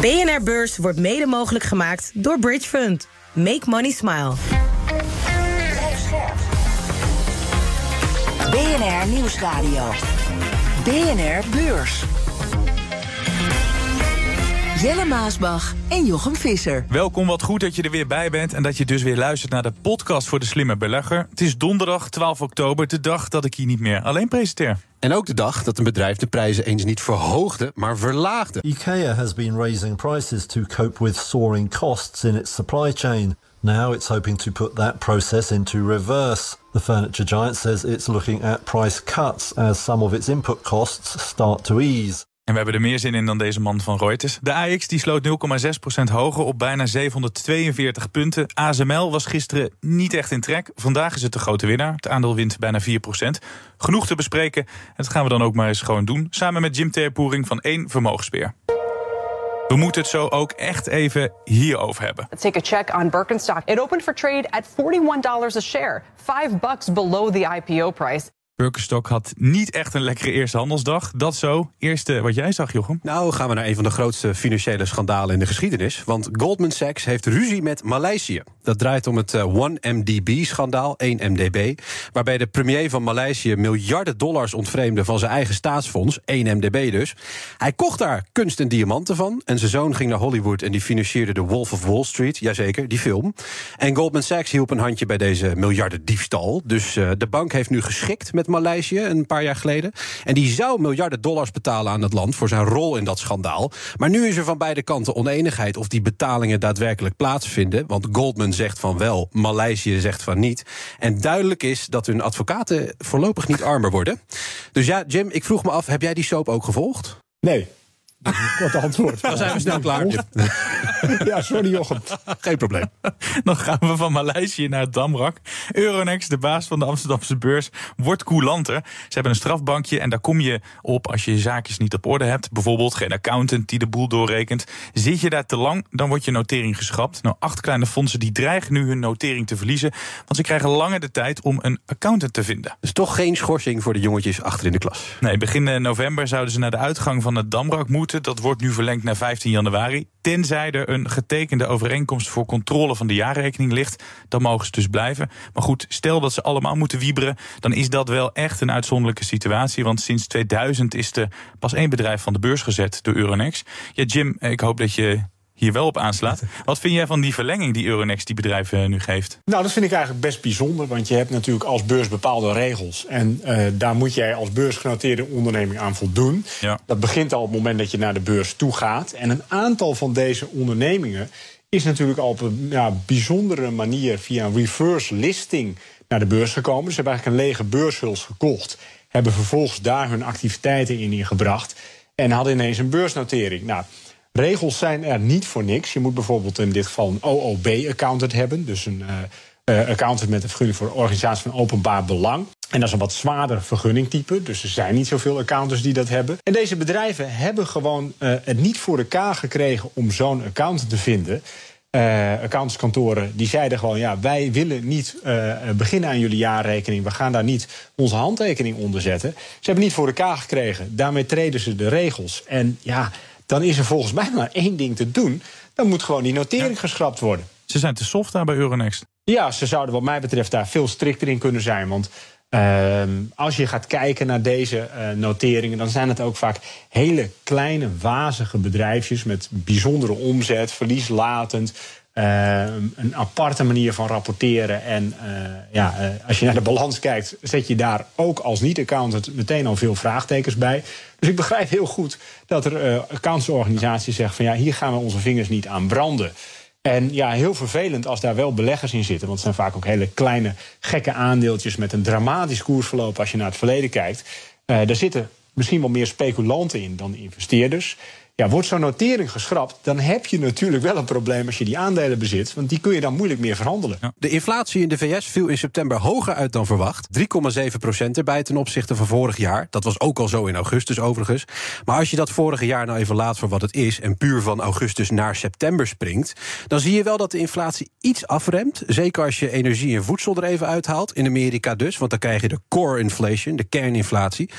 BNR Beurs wordt mede mogelijk gemaakt door Bridge Fund. Make money smile. BNR Nieuwsradio. BNR Beurs. Jelle Maasbach en Jochem Visser. Welkom, wat goed dat je er weer bij bent en dat je dus weer luistert naar de podcast voor de slimme belegger. Het is donderdag 12 oktober, de dag dat ik hier niet meer alleen presenteer. En ook de dag dat een bedrijf de prijzen eens niet verhoogde, maar verlaagde. IKEA has been raising prices to cope with soaring costs in its supply chain. Now it's hoping to put that process into reverse. The furniture giant says it's looking at price cuts as some of its input costs start to ease. En we hebben er meer zin in dan deze man van Reuters. De AX die sloot 0,6% hoger op bijna 742 punten. ASML was gisteren niet echt in trek. Vandaag is het de grote winnaar. Het aandeel wint bijna 4%. Genoeg te bespreken. En dat gaan we dan ook maar eens gewoon doen. Samen met Jim Terpoering van 1 Vermogensbeheer. We moeten het zo ook echt even hierover hebben. Let's take a check on Birkenstock. It opened for trade at $41 a share, 5 bucks below the IPO price. Birkenstock had niet echt een lekkere eerste handelsdag. Dat zo. Eerste wat jij zag, Jochem. Nou, gaan we naar een van de grootste financiële schandalen in de geschiedenis. Want Goldman Sachs heeft ruzie met Maleisië. Dat draait om het uh, 1MDB-schandaal, 1MDB. Waarbij de premier van Maleisië miljarden dollars ontvreemde van zijn eigen staatsfonds, 1MDB dus. Hij kocht daar kunst en diamanten van. En zijn zoon ging naar Hollywood en die financierde The Wolf of Wall Street. Jazeker, die film. En Goldman Sachs hielp een handje bij deze miljarden diefstal. Dus uh, de bank heeft nu geschikt met Maleisië een paar jaar geleden. En die zou miljarden dollars betalen aan het land voor zijn rol in dat schandaal. Maar nu is er van beide kanten oneenigheid of die betalingen daadwerkelijk plaatsvinden. Want Goldman zegt van wel, Maleisië zegt van niet. En duidelijk is dat hun advocaten voorlopig niet armer worden. Dus ja, Jim, ik vroeg me af, heb jij die soap ook gevolgd? Nee. Kort antwoord. Dan zijn we snel klaar. ja, sorry Jochem. Geen probleem. Dan gaan we van Maleisië naar het Damrak. Euronext, de baas van de Amsterdamse beurs, wordt coulanter. Ze hebben een strafbankje en daar kom je op als je je zaakjes niet op orde hebt. Bijvoorbeeld geen accountant die de boel doorrekent. Zit je daar te lang, dan wordt je notering geschrapt. Nou, acht kleine fondsen die dreigen nu hun notering te verliezen. Want ze krijgen langer de tijd om een accountant te vinden. Dus toch geen schorsing voor de jongetjes achter in de klas. Nee, begin november zouden ze naar de uitgang van het Damrak moeten. Dat wordt nu verlengd naar 15 januari. Tenzij er een getekende overeenkomst voor controle van de jaarrekening ligt, dan mogen ze dus blijven. Maar goed, stel dat ze allemaal moeten wieberen, dan is dat wel echt een uitzonderlijke situatie. Want sinds 2000 is er pas één bedrijf van de beurs gezet door Euronext. Ja, Jim, ik hoop dat je hier wel op aanslaat. Wat vind jij van die verlenging die Euronext die bedrijven nu geeft? Nou, dat vind ik eigenlijk best bijzonder. Want je hebt natuurlijk als beurs bepaalde regels. En uh, daar moet jij als beursgenoteerde onderneming aan voldoen. Ja. Dat begint al op het moment dat je naar de beurs toe gaat. En een aantal van deze ondernemingen is natuurlijk al op een ja, bijzondere manier via een reverse listing naar de beurs gekomen. Ze hebben eigenlijk een lege beurshuls gekocht. Hebben vervolgens daar hun activiteiten in ingebracht. En hadden ineens een beursnotering. Nou, Regels zijn er niet voor niks. Je moet bijvoorbeeld in dit geval een OOB-accountant hebben. Dus een uh, accountant met een vergunning voor organisatie van openbaar belang. En dat is een wat zwaarder vergunningtype. Dus er zijn niet zoveel accountants die dat hebben. En deze bedrijven hebben gewoon uh, het niet voor elkaar gekregen om zo'n accountant te vinden. Uh, accountantskantoren die zeiden gewoon: ja, wij willen niet beginnen aan jullie jaarrekening. We gaan daar niet onze handtekening onder zetten. Ze hebben niet voor elkaar gekregen. Daarmee treden ze de regels. En ja dan is er volgens mij maar één ding te doen. Dan moet gewoon die notering ja. geschrapt worden. Ze zijn te soft daar bij Euronext. Ja, ze zouden wat mij betreft daar veel strikter in kunnen zijn. Want uh, als je gaat kijken naar deze uh, noteringen, dan zijn het ook vaak hele kleine, wazige bedrijfjes met bijzondere omzet, verlieslatend. Uh, een aparte manier van rapporteren. En uh, ja, uh, als je naar de balans kijkt, zet je daar ook als niet-accountant meteen al veel vraagtekens bij. Dus ik begrijp heel goed dat er accountantsorganisaties zeggen van ja, hier gaan we onze vingers niet aan branden. En ja, heel vervelend als daar wel beleggers in zitten. Want het zijn vaak ook hele kleine, gekke aandeeltjes met een dramatisch koersverloop als je naar het verleden kijkt. daar zitten misschien wel meer speculanten in dan investeerders. Ja, wordt zo'n notering geschrapt, dan heb je natuurlijk wel een probleem als je die aandelen bezit. Want die kun je dan moeilijk meer verhandelen. De inflatie in de VS viel in september hoger uit dan verwacht. 3,7 procent erbij ten opzichte van vorig jaar. Dat was ook al zo in augustus overigens. Maar als je dat vorige jaar nou even laat voor wat het is... en puur van augustus naar september springt... dan zie je wel dat de inflatie iets afremt. Zeker als je energie en voedsel er even uithaalt. In Amerika dus, want dan krijg je de core inflation, de kerninflatie.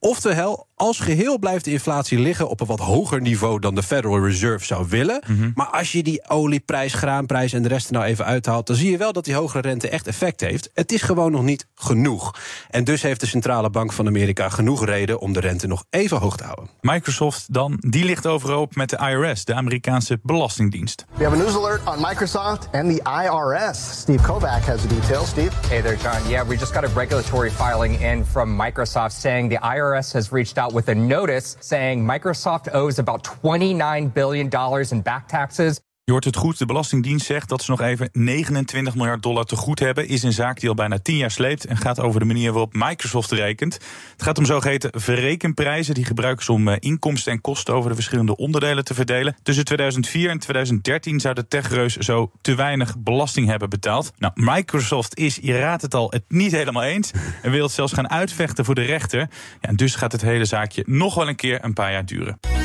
Oftewel, als geheel blijft de inflatie liggen op een wat hoger niveau dan de Federal Reserve zou willen. Mhm. Maar als je die olieprijs, graanprijs en de rest er nou even uithaalt, dan zie je wel dat die hogere rente echt effect heeft. Het is gewoon nog niet genoeg. En dus heeft de Centrale Bank van Amerika genoeg reden om de rente nog even hoog te houden. Microsoft dan, die ligt overhoop met de IRS, de Amerikaanse Belastingdienst. We have a news alert on Microsoft and the IRS. Steve Kovac has the details. Steve? Hey there, John. Yeah, we just got a regulatory filing in from Microsoft saying the IRS has reached out with a notice saying Microsoft owes about $29 billion in back taxes. Je hoort het goed, de Belastingdienst zegt dat ze nog even 29 miljard dollar te goed hebben. Is een zaak die al bijna 10 jaar sleept en gaat over de manier waarop Microsoft rekent. Het gaat om zogeheten verrekenprijzen die gebruiken ze om eh, inkomsten en kosten over de verschillende onderdelen te verdelen. Tussen 2004 en 2013 zou de techreus zo te weinig belasting hebben betaald. Nou, Microsoft is, je raadt het al, het niet helemaal eens en wil het zelfs gaan uitvechten voor de rechter. Ja, en dus gaat het hele zaakje nog wel een keer een paar jaar duren.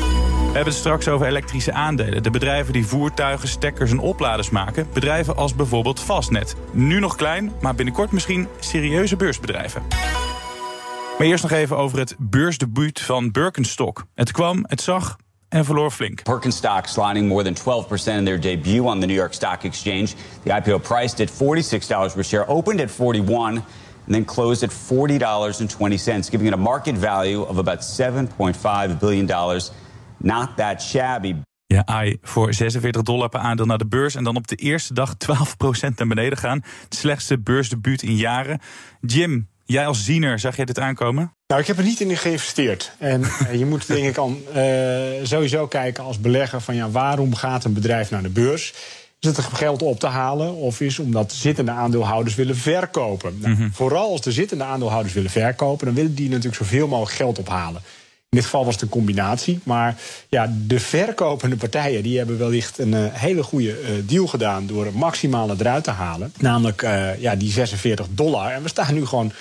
We hebben het straks over elektrische aandelen. De bedrijven die voertuigen, stekkers en opladers maken. Bedrijven als bijvoorbeeld Fastnet. Nu nog klein, maar binnenkort misschien serieuze beursbedrijven. Maar eerst nog even over het beursdebuut van Birkenstock. Het kwam, het zag en verloor flink. Birkenstock sliding more than 12% in their debut on the New York Stock Exchange. The IPO priced at $46 per share, opened at 41 and then closed at $40.20, giving it a market value of about $7.5 billion. Not that shabby. Ja, ai, voor 46 dollar per aandeel naar de beurs en dan op de eerste dag 12% naar beneden gaan. Het slechtste beursdebuut in jaren. Jim, jij als ziener, zag jij dit aankomen? Nou, ik heb er niet in geïnvesteerd. En eh, je moet denk ik al eh, sowieso kijken als belegger van ja, waarom gaat een bedrijf naar de beurs? Is het er geld op te halen of is omdat zittende aandeelhouders willen verkopen? Nou, Vooral als de zittende aandeelhouders willen verkopen, dan willen die natuurlijk zoveel mogelijk geld ophalen. In dit geval was het een combinatie. Maar ja, de verkopende partijen die hebben wellicht een eh, hele goede eh, deal gedaan door het maximale eruit te halen. Namelijk eh, ja, die 46 dollar. En we staan nu gewoon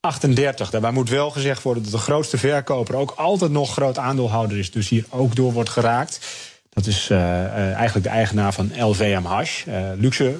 38. Daarbij moet wel gezegd worden dat de grootste verkoper ook altijd nog groot aandeelhouder is. Dus hier ook door wordt geraakt. Dat is eigenlijk de eigenaar van LVMH, eh, luxe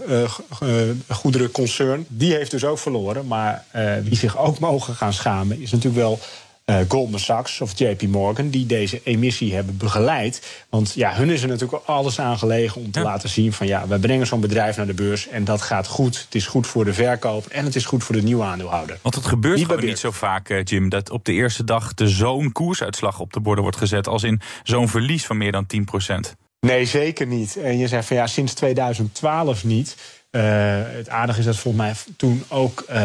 goederenconcern. Die heeft dus ook verloren. Maar wie zich ook mogen gaan schamen is natuurlijk wel eh, Goldman Sachs of JP Morgan... die deze emissie hebben begeleid. Want ja, hun is er natuurlijk alles aan gelegen om te laten zien... van ja, we brengen zo'n bedrijf naar de beurs en dat gaat goed. Het is goed voor de verkoper en het is goed voor de nieuwe aandeelhouder. Want het gebeurt Niet niet zo vaak, eh, Jim, dat op de eerste dag de zo'n koersuitslag op de borden wordt gezet. Als in zo'n verlies van meer dan 10%. Nee, zeker niet. En je zegt van ja, sinds 2012 niet. Eh, het aardige is dat volgens mij toen ook, eh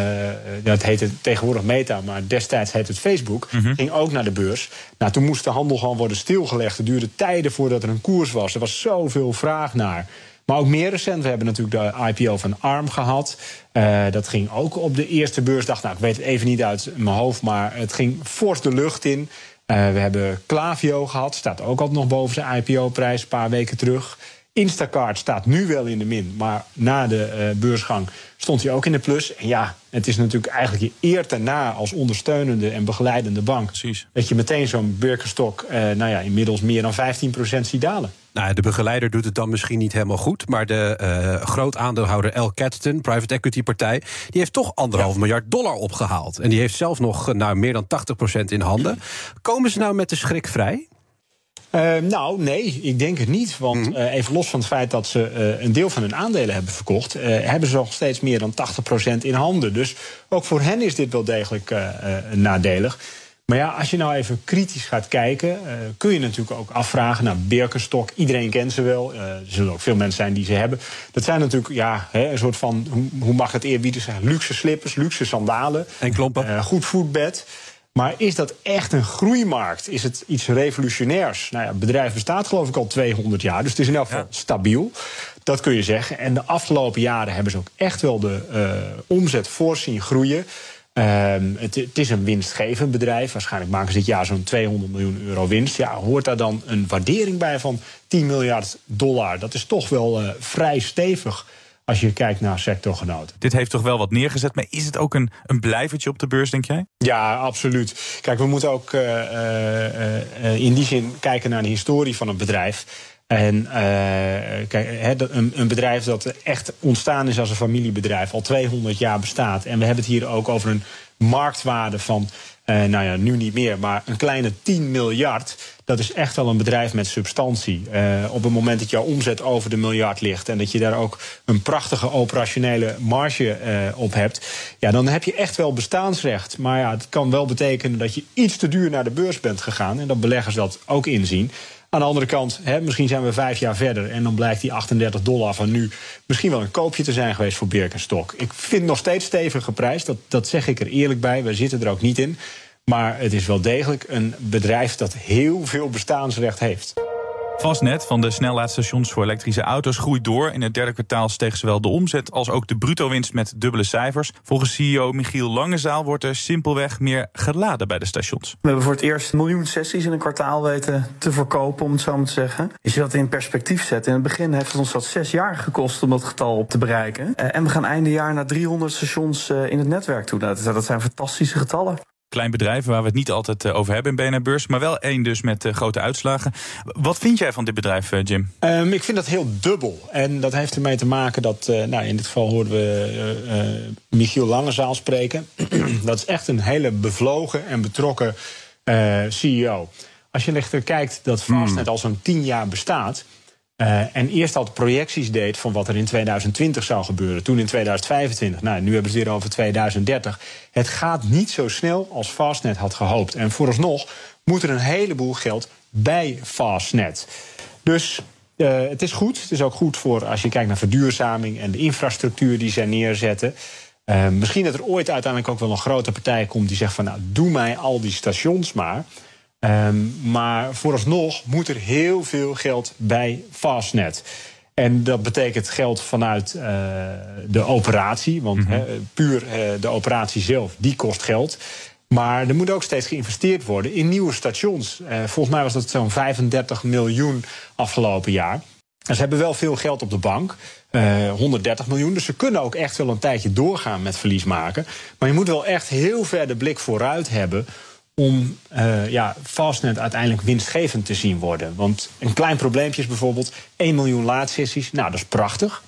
dat heette tegenwoordig Meta, maar destijds heette het Facebook, ging ook naar de beurs. Nou, toen moest de handel gewoon worden stilgelegd. Het duurde tijden voordat er een koers was. Er was zoveel vraag naar. Maar ook meer recent, we hebben natuurlijk de IPO van ARM gehad. Eh, dat ging ook op de eerste beursdag. Nou, ik weet het even niet uit mijn hoofd, maar het ging fors de lucht in. Eh, we hebben Clavio gehad, staat ook altijd nog boven zijn IPO-prijs, een paar weken terug. Instacart staat nu wel in de min, maar na de eh, beursgang stond hij ook in de plus. En ja, het is natuurlijk eigenlijk je eer daarna als ondersteunende en begeleidende bank. Precies. Dat je meteen zo'n Birkenstock, eh, nou ja, inmiddels meer dan 15% ziet dalen. Nou, de begeleider doet het dan misschien niet helemaal goed. Maar de eh groot aandeelhouder L. Catterton, private equity partij... die heeft toch anderhalf miljard dollar opgehaald. En die heeft zelf nog eh, nou, meer dan 80% in handen. Komen ze nou met de schrik vrij? Eh, nou, nee, ik denk het niet. Want eh, even los van het feit dat ze een deel van hun aandelen hebben verkocht, hebben ze nog steeds meer dan 80% in handen. Dus ook voor hen is dit wel degelijk nadelig. Maar ja, als je nou even kritisch gaat kijken, eh, kun je natuurlijk ook afvragen naar Birkenstock. Iedereen kent ze wel. Eh, er zullen ook veel mensen zijn die ze hebben. Dat zijn natuurlijk ja, hè, een soort van, hoe, hoe mag het eerbiedig zijn? Luxe slippers, luxe sandalen. En klompen. Eh, goed voetbed. Maar is dat echt een groeimarkt? Is het iets revolutionairs? Nou ja, het bedrijf bestaat geloof ik al 200 jaar, dus het is in elk geval stabiel. Dat kun je zeggen. En de afgelopen jaren hebben ze ook echt wel de omzet fors zien groeien. Ehm, het, het is een winstgevend bedrijf. Waarschijnlijk maken ze dit jaar zo'n 200 miljoen euro winst. Ja, hoort daar dan een waardering bij van 10 miljard dollar? Dat is toch wel eh, vrij stevig als je kijkt naar sectorgenoten. Dit heeft toch wel wat neergezet, maar is het ook een, een blijvertje op de beurs, denk jij? Ja, absoluut. Kijk, we moeten ook uh, uh, in die zin kijken naar de historie van een bedrijf. En kijk, een, een, bedrijf dat echt ontstaan is als een familiebedrijf, al 200 jaar bestaat. En we hebben het hier ook over een marktwaarde van Uh, nou ja, nu niet meer, maar een kleine 10 miljard. Dat is echt wel een bedrijf met substantie. Uh, op het moment dat jouw omzet over de miljard ligt en dat je daar ook een prachtige operationele marge uh, op hebt, ja, dan heb je echt wel bestaansrecht. Maar ja, het kan wel betekenen dat je iets te duur naar de beurs bent gegaan en dat beleggers dat ook inzien. Aan de andere kant, hè, misschien zijn we vijf jaar verder en dan blijkt die 38 dollar van nu misschien wel een koopje te zijn geweest voor Birkenstock. Ik vind nog steeds stevig geprijsd, dat, dat zeg ik er eerlijk bij. We zitten er ook niet in. Maar het is wel degelijk een bedrijf dat heel veel bestaansrecht heeft. Fastnet van de snellaadstations voor elektrische auto's groeit door. In het derde kwartaal steeg zowel de omzet als ook de bruto-winst met dubbele cijfers. Volgens CEO Michiel Langezaal wordt er simpelweg meer geladen bij de stations. We hebben voor het eerst miljoen sessies in een kwartaal weten te verkopen, om het zo maar te zeggen. Als je dat in perspectief zet, in het begin heeft het ons dat zes jaar gekost om dat getal op te bereiken. Eh, en we gaan einde jaar naar 300 stations eh, in het netwerk toe. Nou, dat zijn fantastische getallen klein bedrijf waar we het niet altijd eh, over hebben in BNR Beurs, maar wel één dus met uh, grote uitslagen. Wat vind jij van dit bedrijf, uh, Jim? Um, ik vind dat heel dubbel. En dat heeft ermee te maken dat, uh, nou, in dit geval hoorden we Michiel Langezaal spreken. dat is echt een hele bevlogen en betrokken CEO. Als je echter kijkt dat Fastnet mm. al zo'n tien jaar bestaat. Uh, en eerst al projecties deed van wat er in 2020 zou gebeuren. Toen in 2025. Nou, nu hebben ze het weer over 2030. Het gaat niet zo snel als Fastnet had gehoopt. En vooralsnog moet er een heleboel geld bij Fastnet. Dus uh, het is goed. Het is ook goed voor als je kijkt naar verduurzaming en de infrastructuur die zij neerzetten. Uh, misschien dat er ooit uiteindelijk ook wel een grote partij komt die zegt van nou, doe mij al die stations maar. Um, maar vooralsnog moet er heel veel geld bij Fastnet. En dat betekent geld vanuit uh, de operatie. Want mm -hmm. he, puur uh, de operatie zelf, die kost geld. Maar er moet ook steeds geïnvesteerd worden in nieuwe stations. Uh, volgens mij was dat zo'n 35 miljoen afgelopen jaar. En ze hebben wel veel geld op de bank. 130 miljoen. Dus ze kunnen ook echt wel een tijdje doorgaan met verlies maken. Maar je moet wel echt heel ver de blik vooruit hebben om uh, ja, Fastnet uiteindelijk winstgevend te zien worden. Want een klein probleempje is bijvoorbeeld 1 miljoen laadsessies. Nou, dat is prachtig.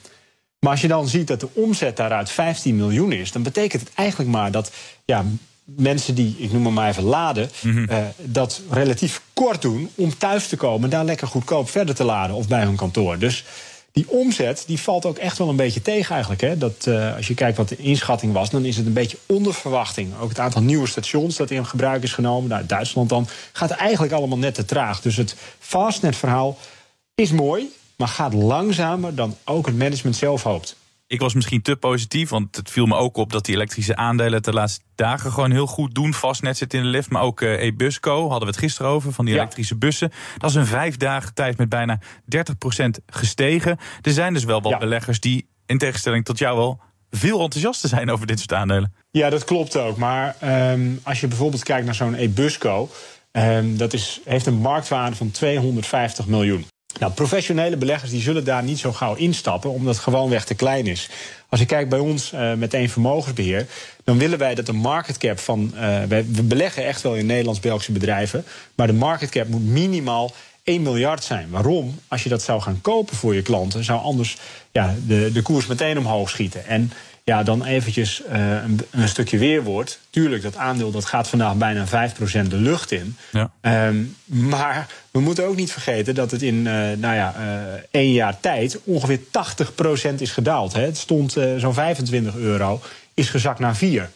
Maar als je dan ziet dat de omzet daaruit 15 miljoen is... dan betekent het eigenlijk maar dat ja, mensen die, ik noem maar even laden... Mm -hmm. uh, dat relatief kort doen om thuis te komen... daar lekker goedkoop verder te laden of bij hun kantoor. Dus die omzet die valt ook echt wel een beetje tegen eigenlijk. Hè? Dat, uh, als je kijkt wat de inschatting was, dan is het een beetje onder verwachting. Ook het aantal nieuwe stations dat in gebruik is genomen, nou, Duitsland dan, gaat eigenlijk allemaal net te traag. Dus het Fastnet-verhaal is mooi, maar gaat langzamer dan ook het management zelf hoopt. Ik was misschien te positief, want het viel me ook op dat die elektrische aandelen het de laatste dagen gewoon heel goed doen. Fastnet zit in de lift, maar ook uh, eBusco hadden we het gisteren over van die ja. elektrische bussen. Dat is een vijf dagen tijd met bijna 30% gestegen. Er zijn dus wel wat ja. beleggers die in tegenstelling tot jou wel veel enthousiaster zijn over dit soort aandelen. Ja, dat klopt ook. Maar um, als je bijvoorbeeld kijkt naar zo'n eBusco, um, dat is, heeft een marktwaarde van 250 miljoen. Nou, professionele beleggers die zullen daar niet zo gauw instappen, omdat het gewoonweg te klein is. Als je kijkt bij ons uh, met één vermogensbeheer, dan willen wij dat de market cap van. Wij, we beleggen echt wel in Nederlands-Belgische bedrijven, maar de market cap moet minimaal 1 miljard zijn. Waarom? Als je dat zou gaan kopen voor je klanten, zou anders ja, de, de koers meteen omhoog schieten. En ja, dan eventjes uh, een, een, stukje weerwoord. Tuurlijk, dat aandeel dat gaat vandaag bijna 5% de lucht in. Ja. Um, maar we moeten ook niet vergeten dat het in uh, nou ja, uh, één jaar tijd ongeveer 80% is gedaald. Hè. Het stond zo'n 25 euro, is gezakt naar 4.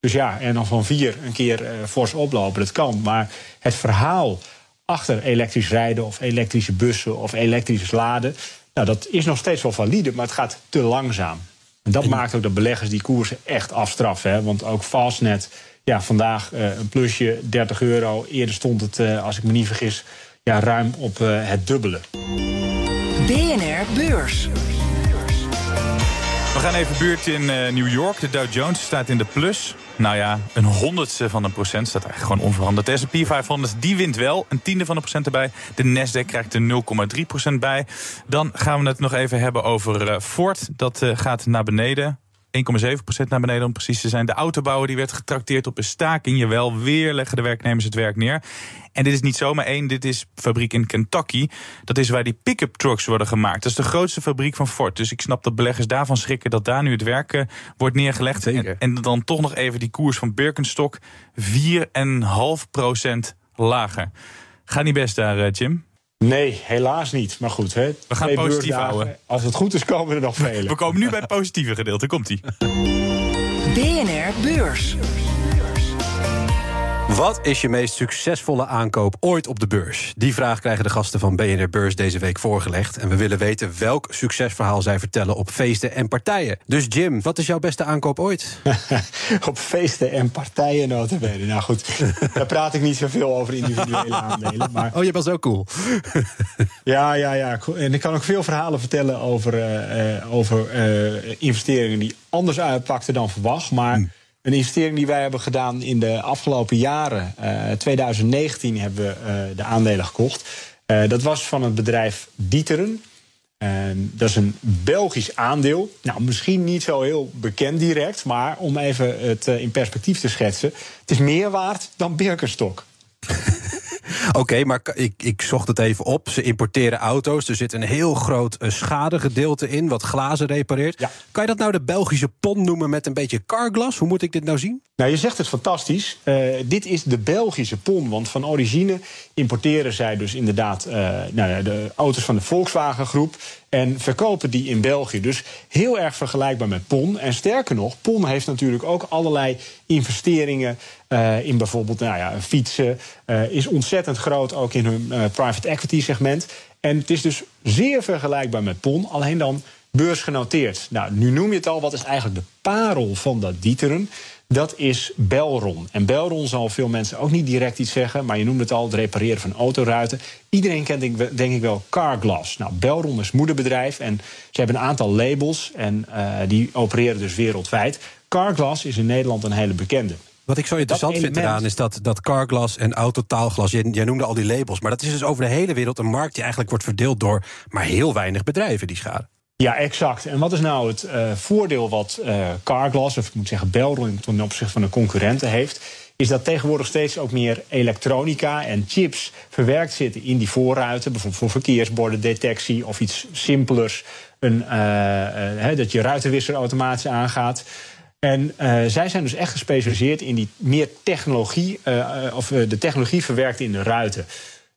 Dus ja, en dan van 4 een keer fors oplopen, dat kan. Maar het verhaal achter elektrisch rijden of elektrische bussen of elektrisch laden... Nou, dat is nog steeds wel valide, maar het gaat te langzaam. En dat en... maakt ook dat beleggers die koersen echt afstraffen. Hè? Want ook Fastnet, ja, vandaag uh, een plusje 30 euro. Eerder stond het, uh, als ik me niet vergis, ja, ruim op uh, het dubbele. BNR Beurs. We gaan even buurt in uh, New York. De Dow Jones staat in de plus. Nou ja, een honderdste van een procent staat eigenlijk gewoon onveranderd. De S&P 500 die wint wel, een tiende van een procent erbij. De Nasdaq krijgt er 0,3 procent bij. Dan gaan we het nog even hebben over uh, Ford. Dat uh, gaat naar beneden. 1,7% naar beneden om precies te zijn. De autobouwer die werd getrakteerd op een staking. Jawel, weer leggen de werknemers het werk neer. En dit is niet zomaar één, dit is fabriek in Kentucky. Dat is waar die pick-up trucks worden gemaakt. Dat is de grootste fabriek van Ford. Dus ik snap dat beleggers daarvan schrikken dat daar nu het werk uh, wordt neergelegd. En, en, dan toch nog even die koers van Birkenstock 4,5% lager. Gaat niet best daar, uh, Jim. Nee, helaas niet. Maar goed, hè. we gaan positief houden. Als het goed is, komen er nog vele. We komen nu bij het positieve gedeelte. Komt-ie. BNR Beurs. Wat is je meest succesvolle aankoop ooit op de beurs? Die vraag krijgen de gasten van BNR Beurs deze week voorgelegd. En we willen weten welk succesverhaal zij vertellen op feesten en partijen. Dus Jim, wat is jouw beste aankoop ooit? op feesten en partijen notabene. Nou goed, daar praat ik niet zoveel over individuele aandelen. Maar... Oh, je was ook cool. ja, ja, ja. En ik kan ook veel verhalen vertellen over, uh, over uh, investeringen die anders uitpakten dan verwacht. Maar... Hmm. Een investering die wij hebben gedaan in de afgelopen jaren. Uh, 2019 hebben we uh, de aandelen gekocht. Uh, dat was van het bedrijf Dieteren. dat is een Belgisch aandeel. Nou, misschien niet zo heel bekend direct, maar om even het in perspectief te schetsen. Het is meer waard dan Birkenstock. Oké, maar ik, ik zocht het even op. Ze importeren auto's. Er zit een heel groot uh, schadegedeelte in, wat glazen repareert. Kan je dat nou de Belgische pon noemen met een beetje carglass? Hoe moet ik dit nou zien? Nou, je zegt het fantastisch. Uh, dit is de Belgische pon. Want van origine importeren zij dus inderdaad uh, nou, de auto's van de Volkswagen groep. En verkopen die in België. Dus heel erg vergelijkbaar met PON. En sterker nog, PON heeft natuurlijk ook allerlei investeringen uh, in bijvoorbeeld nou ja, fietsen. Uh, is ontzettend groot ook in hun uh, private equity segment. En het is dus zeer vergelijkbaar met PON, alleen dan beursgenoteerd. Nou, nu noem je het al, wat is eigenlijk de parel van dat Dieteren? Dat is Belron. En Belron zal veel mensen ook niet direct iets zeggen, maar je noemde het al, het repareren van autoruiten. Iedereen kent denk ik wel Carglass. Nou, Belron is moederbedrijf en ze hebben een aantal labels en uh, die opereren dus wereldwijd. Carglass is in Nederland een hele bekende. Wat ik zo interessant vind eraan is dat, dat carglass en autotaalglas, jij, jij noemde al die labels, maar dat is dus over de hele wereld een markt die eigenlijk wordt verdeeld door maar heel weinig bedrijven die schade. Ja, exact. En wat is nou het uh, voordeel wat uh, Carglass, of ik moet zeggen Belron, ten opzichte van de concurrenten heeft? Is dat tegenwoordig steeds ook meer elektronica en chips verwerkt zitten in die voorruiten. Bijvoorbeeld voor verkeersbordendetectie of iets simpelers. Een, uh, dat je ruitenwisser automatisch aangaat. En zij zijn dus echt gespecialiseerd in die meer technologie, of de technologie verwerkt in de ruiten.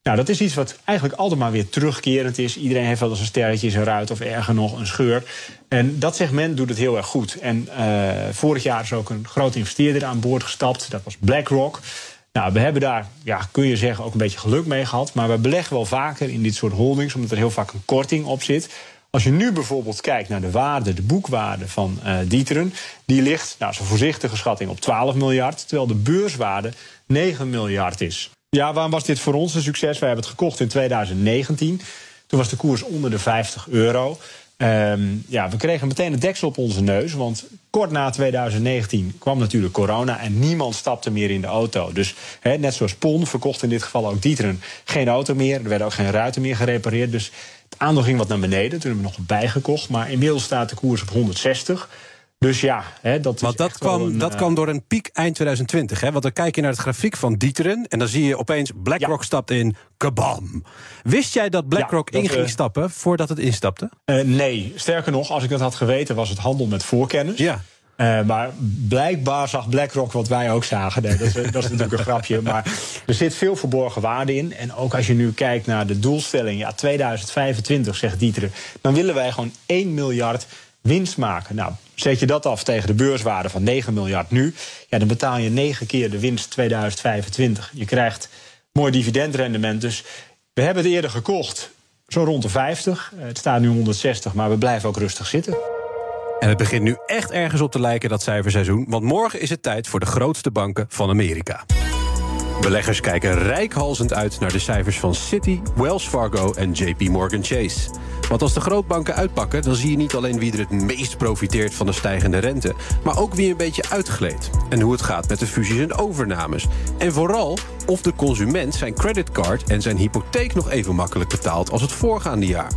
Nou, dat is iets wat eigenlijk altijd maar weer terugkerend is. Iedereen heeft wel eens een sterretje zijn ruit of erger nog een scheur. En dat segment doet het heel erg goed. En uh, vorig jaar is ook een grote investeerder aan boord gestapt. Dat was BlackRock. Nou, we hebben daar, ja, kun je zeggen, ook een beetje geluk mee gehad. Maar we beleggen wel vaker in dit soort holdings, omdat er heel vaak een korting op zit. Als je nu bijvoorbeeld kijkt naar de waarde, de boekwaarde van uh, Dieteren, die ligt, nou, zo'n voorzichtige schatting op 12 miljard, terwijl de beurswaarde 9 miljard is. Ja, waarom was dit voor ons een succes? Wij hebben het gekocht in 2019. Toen was de koers onder de 50 euro. Um, ja, we kregen meteen een deksel op onze neus. Want kort na 2019 kwam natuurlijk corona en niemand stapte meer in de auto. Dus net zoals PON verkocht in dit geval ook Dieteren geen auto meer. Er werden ook geen ruiten meer gerepareerd. Dus het aandeel ging wat naar beneden. Toen hebben we nog bijgekocht. Maar inmiddels staat de koers op 160. Dus ja, hè, dat Want dat, kwam, een, dat uh... kwam door een piek eind 2020. Hè? Want dan kijk je naar het grafiek van Dieteren... en dan zie je opeens BlackRock ja. stapt in, kabam. Wist jij dat BlackRock ja, in ging uh, stappen voordat het instapte? Uh, nee, sterker nog, als ik dat had geweten... was het handel met voorkennis. Ja. Uh, maar blijkbaar zag BlackRock wat wij ook zagen. Nee, dat, is, dat, is, natuurlijk een grapje. Maar er zit veel verborgen waarde in. En ook als je nu kijkt naar de doelstelling... ja, 2025, zegt Dieteren... dan willen wij gewoon 1 miljard winst maken. Nou, zet je dat af tegen de beurswaarde van 9 miljard nu, ja, dan betaal je 9 keer de winst 2025. Je krijgt mooi dividendrendement. Dus we hebben het eerder gekocht, zo rond de 50. Het staat nu 160, maar we blijven ook rustig zitten. En het begint nu echt ergens op te lijken, dat cijferseizoen. Want morgen is het tijd voor de grootste banken van Amerika. Beleggers kijken rijkhalzend uit naar de cijfers van Citi, Wells Fargo en JP Morgan Chase. Want als de grootbanken uitpakken, dan zie je niet alleen wie er het meest profiteert van de stijgende rente, maar ook wie een beetje uitgleed. En hoe het gaat met de fusies en overnames. En vooral of de consument zijn creditcard en zijn hypotheek nog even makkelijk betaalt als het voorgaande jaar.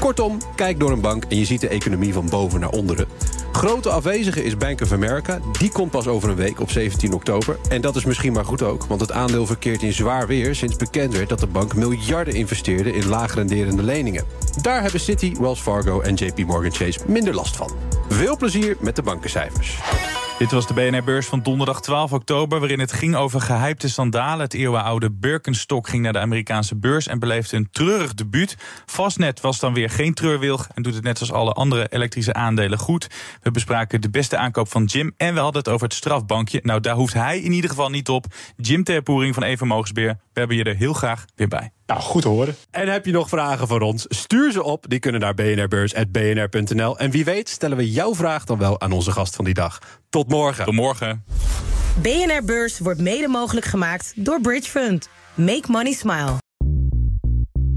Kortom, kijk door een bank en je ziet de economie van boven naar onderen. Grote afwezige is Bank of America. Die komt pas over een week op 17 oktober. En dat is misschien maar goed ook, want het aandeel verkeert in zwaar weer... sinds bekend werd dat de bank miljarden investeerde in laagrenderende leningen. Daar hebben Citi, Wells Fargo en JP Morgan Chase minder last van. Veel plezier met de bankencijfers. Dit was de BNR-beurs van donderdag 12 oktober... waarin het ging over gehypte sandalen. Het eeuwenoude Birkenstock ging naar de Amerikaanse beurs... en beleefde een treurig debuut. Fastnet was dan weer geen treurwilg... en doet het net als alle andere elektrische aandelen goed. We bespraken de beste aankoop van Jim... en we hadden het over het strafbankje. Nou, daar hoeft hij in ieder geval niet op. Jim Terpoering van Even Mogensbeer. We hebben je er heel graag weer bij. Nou, goed te horen. En heb je nog vragen voor ons? Stuur ze op. Die kunnen naar bnrbeurs.bnr.nl. En wie weet stellen we jouw vraag dan wel aan onze gast van die dag. Tot morgen. Tot morgen. BNR Beurs wordt mede mogelijk gemaakt door Bridge Fund. Make money smile.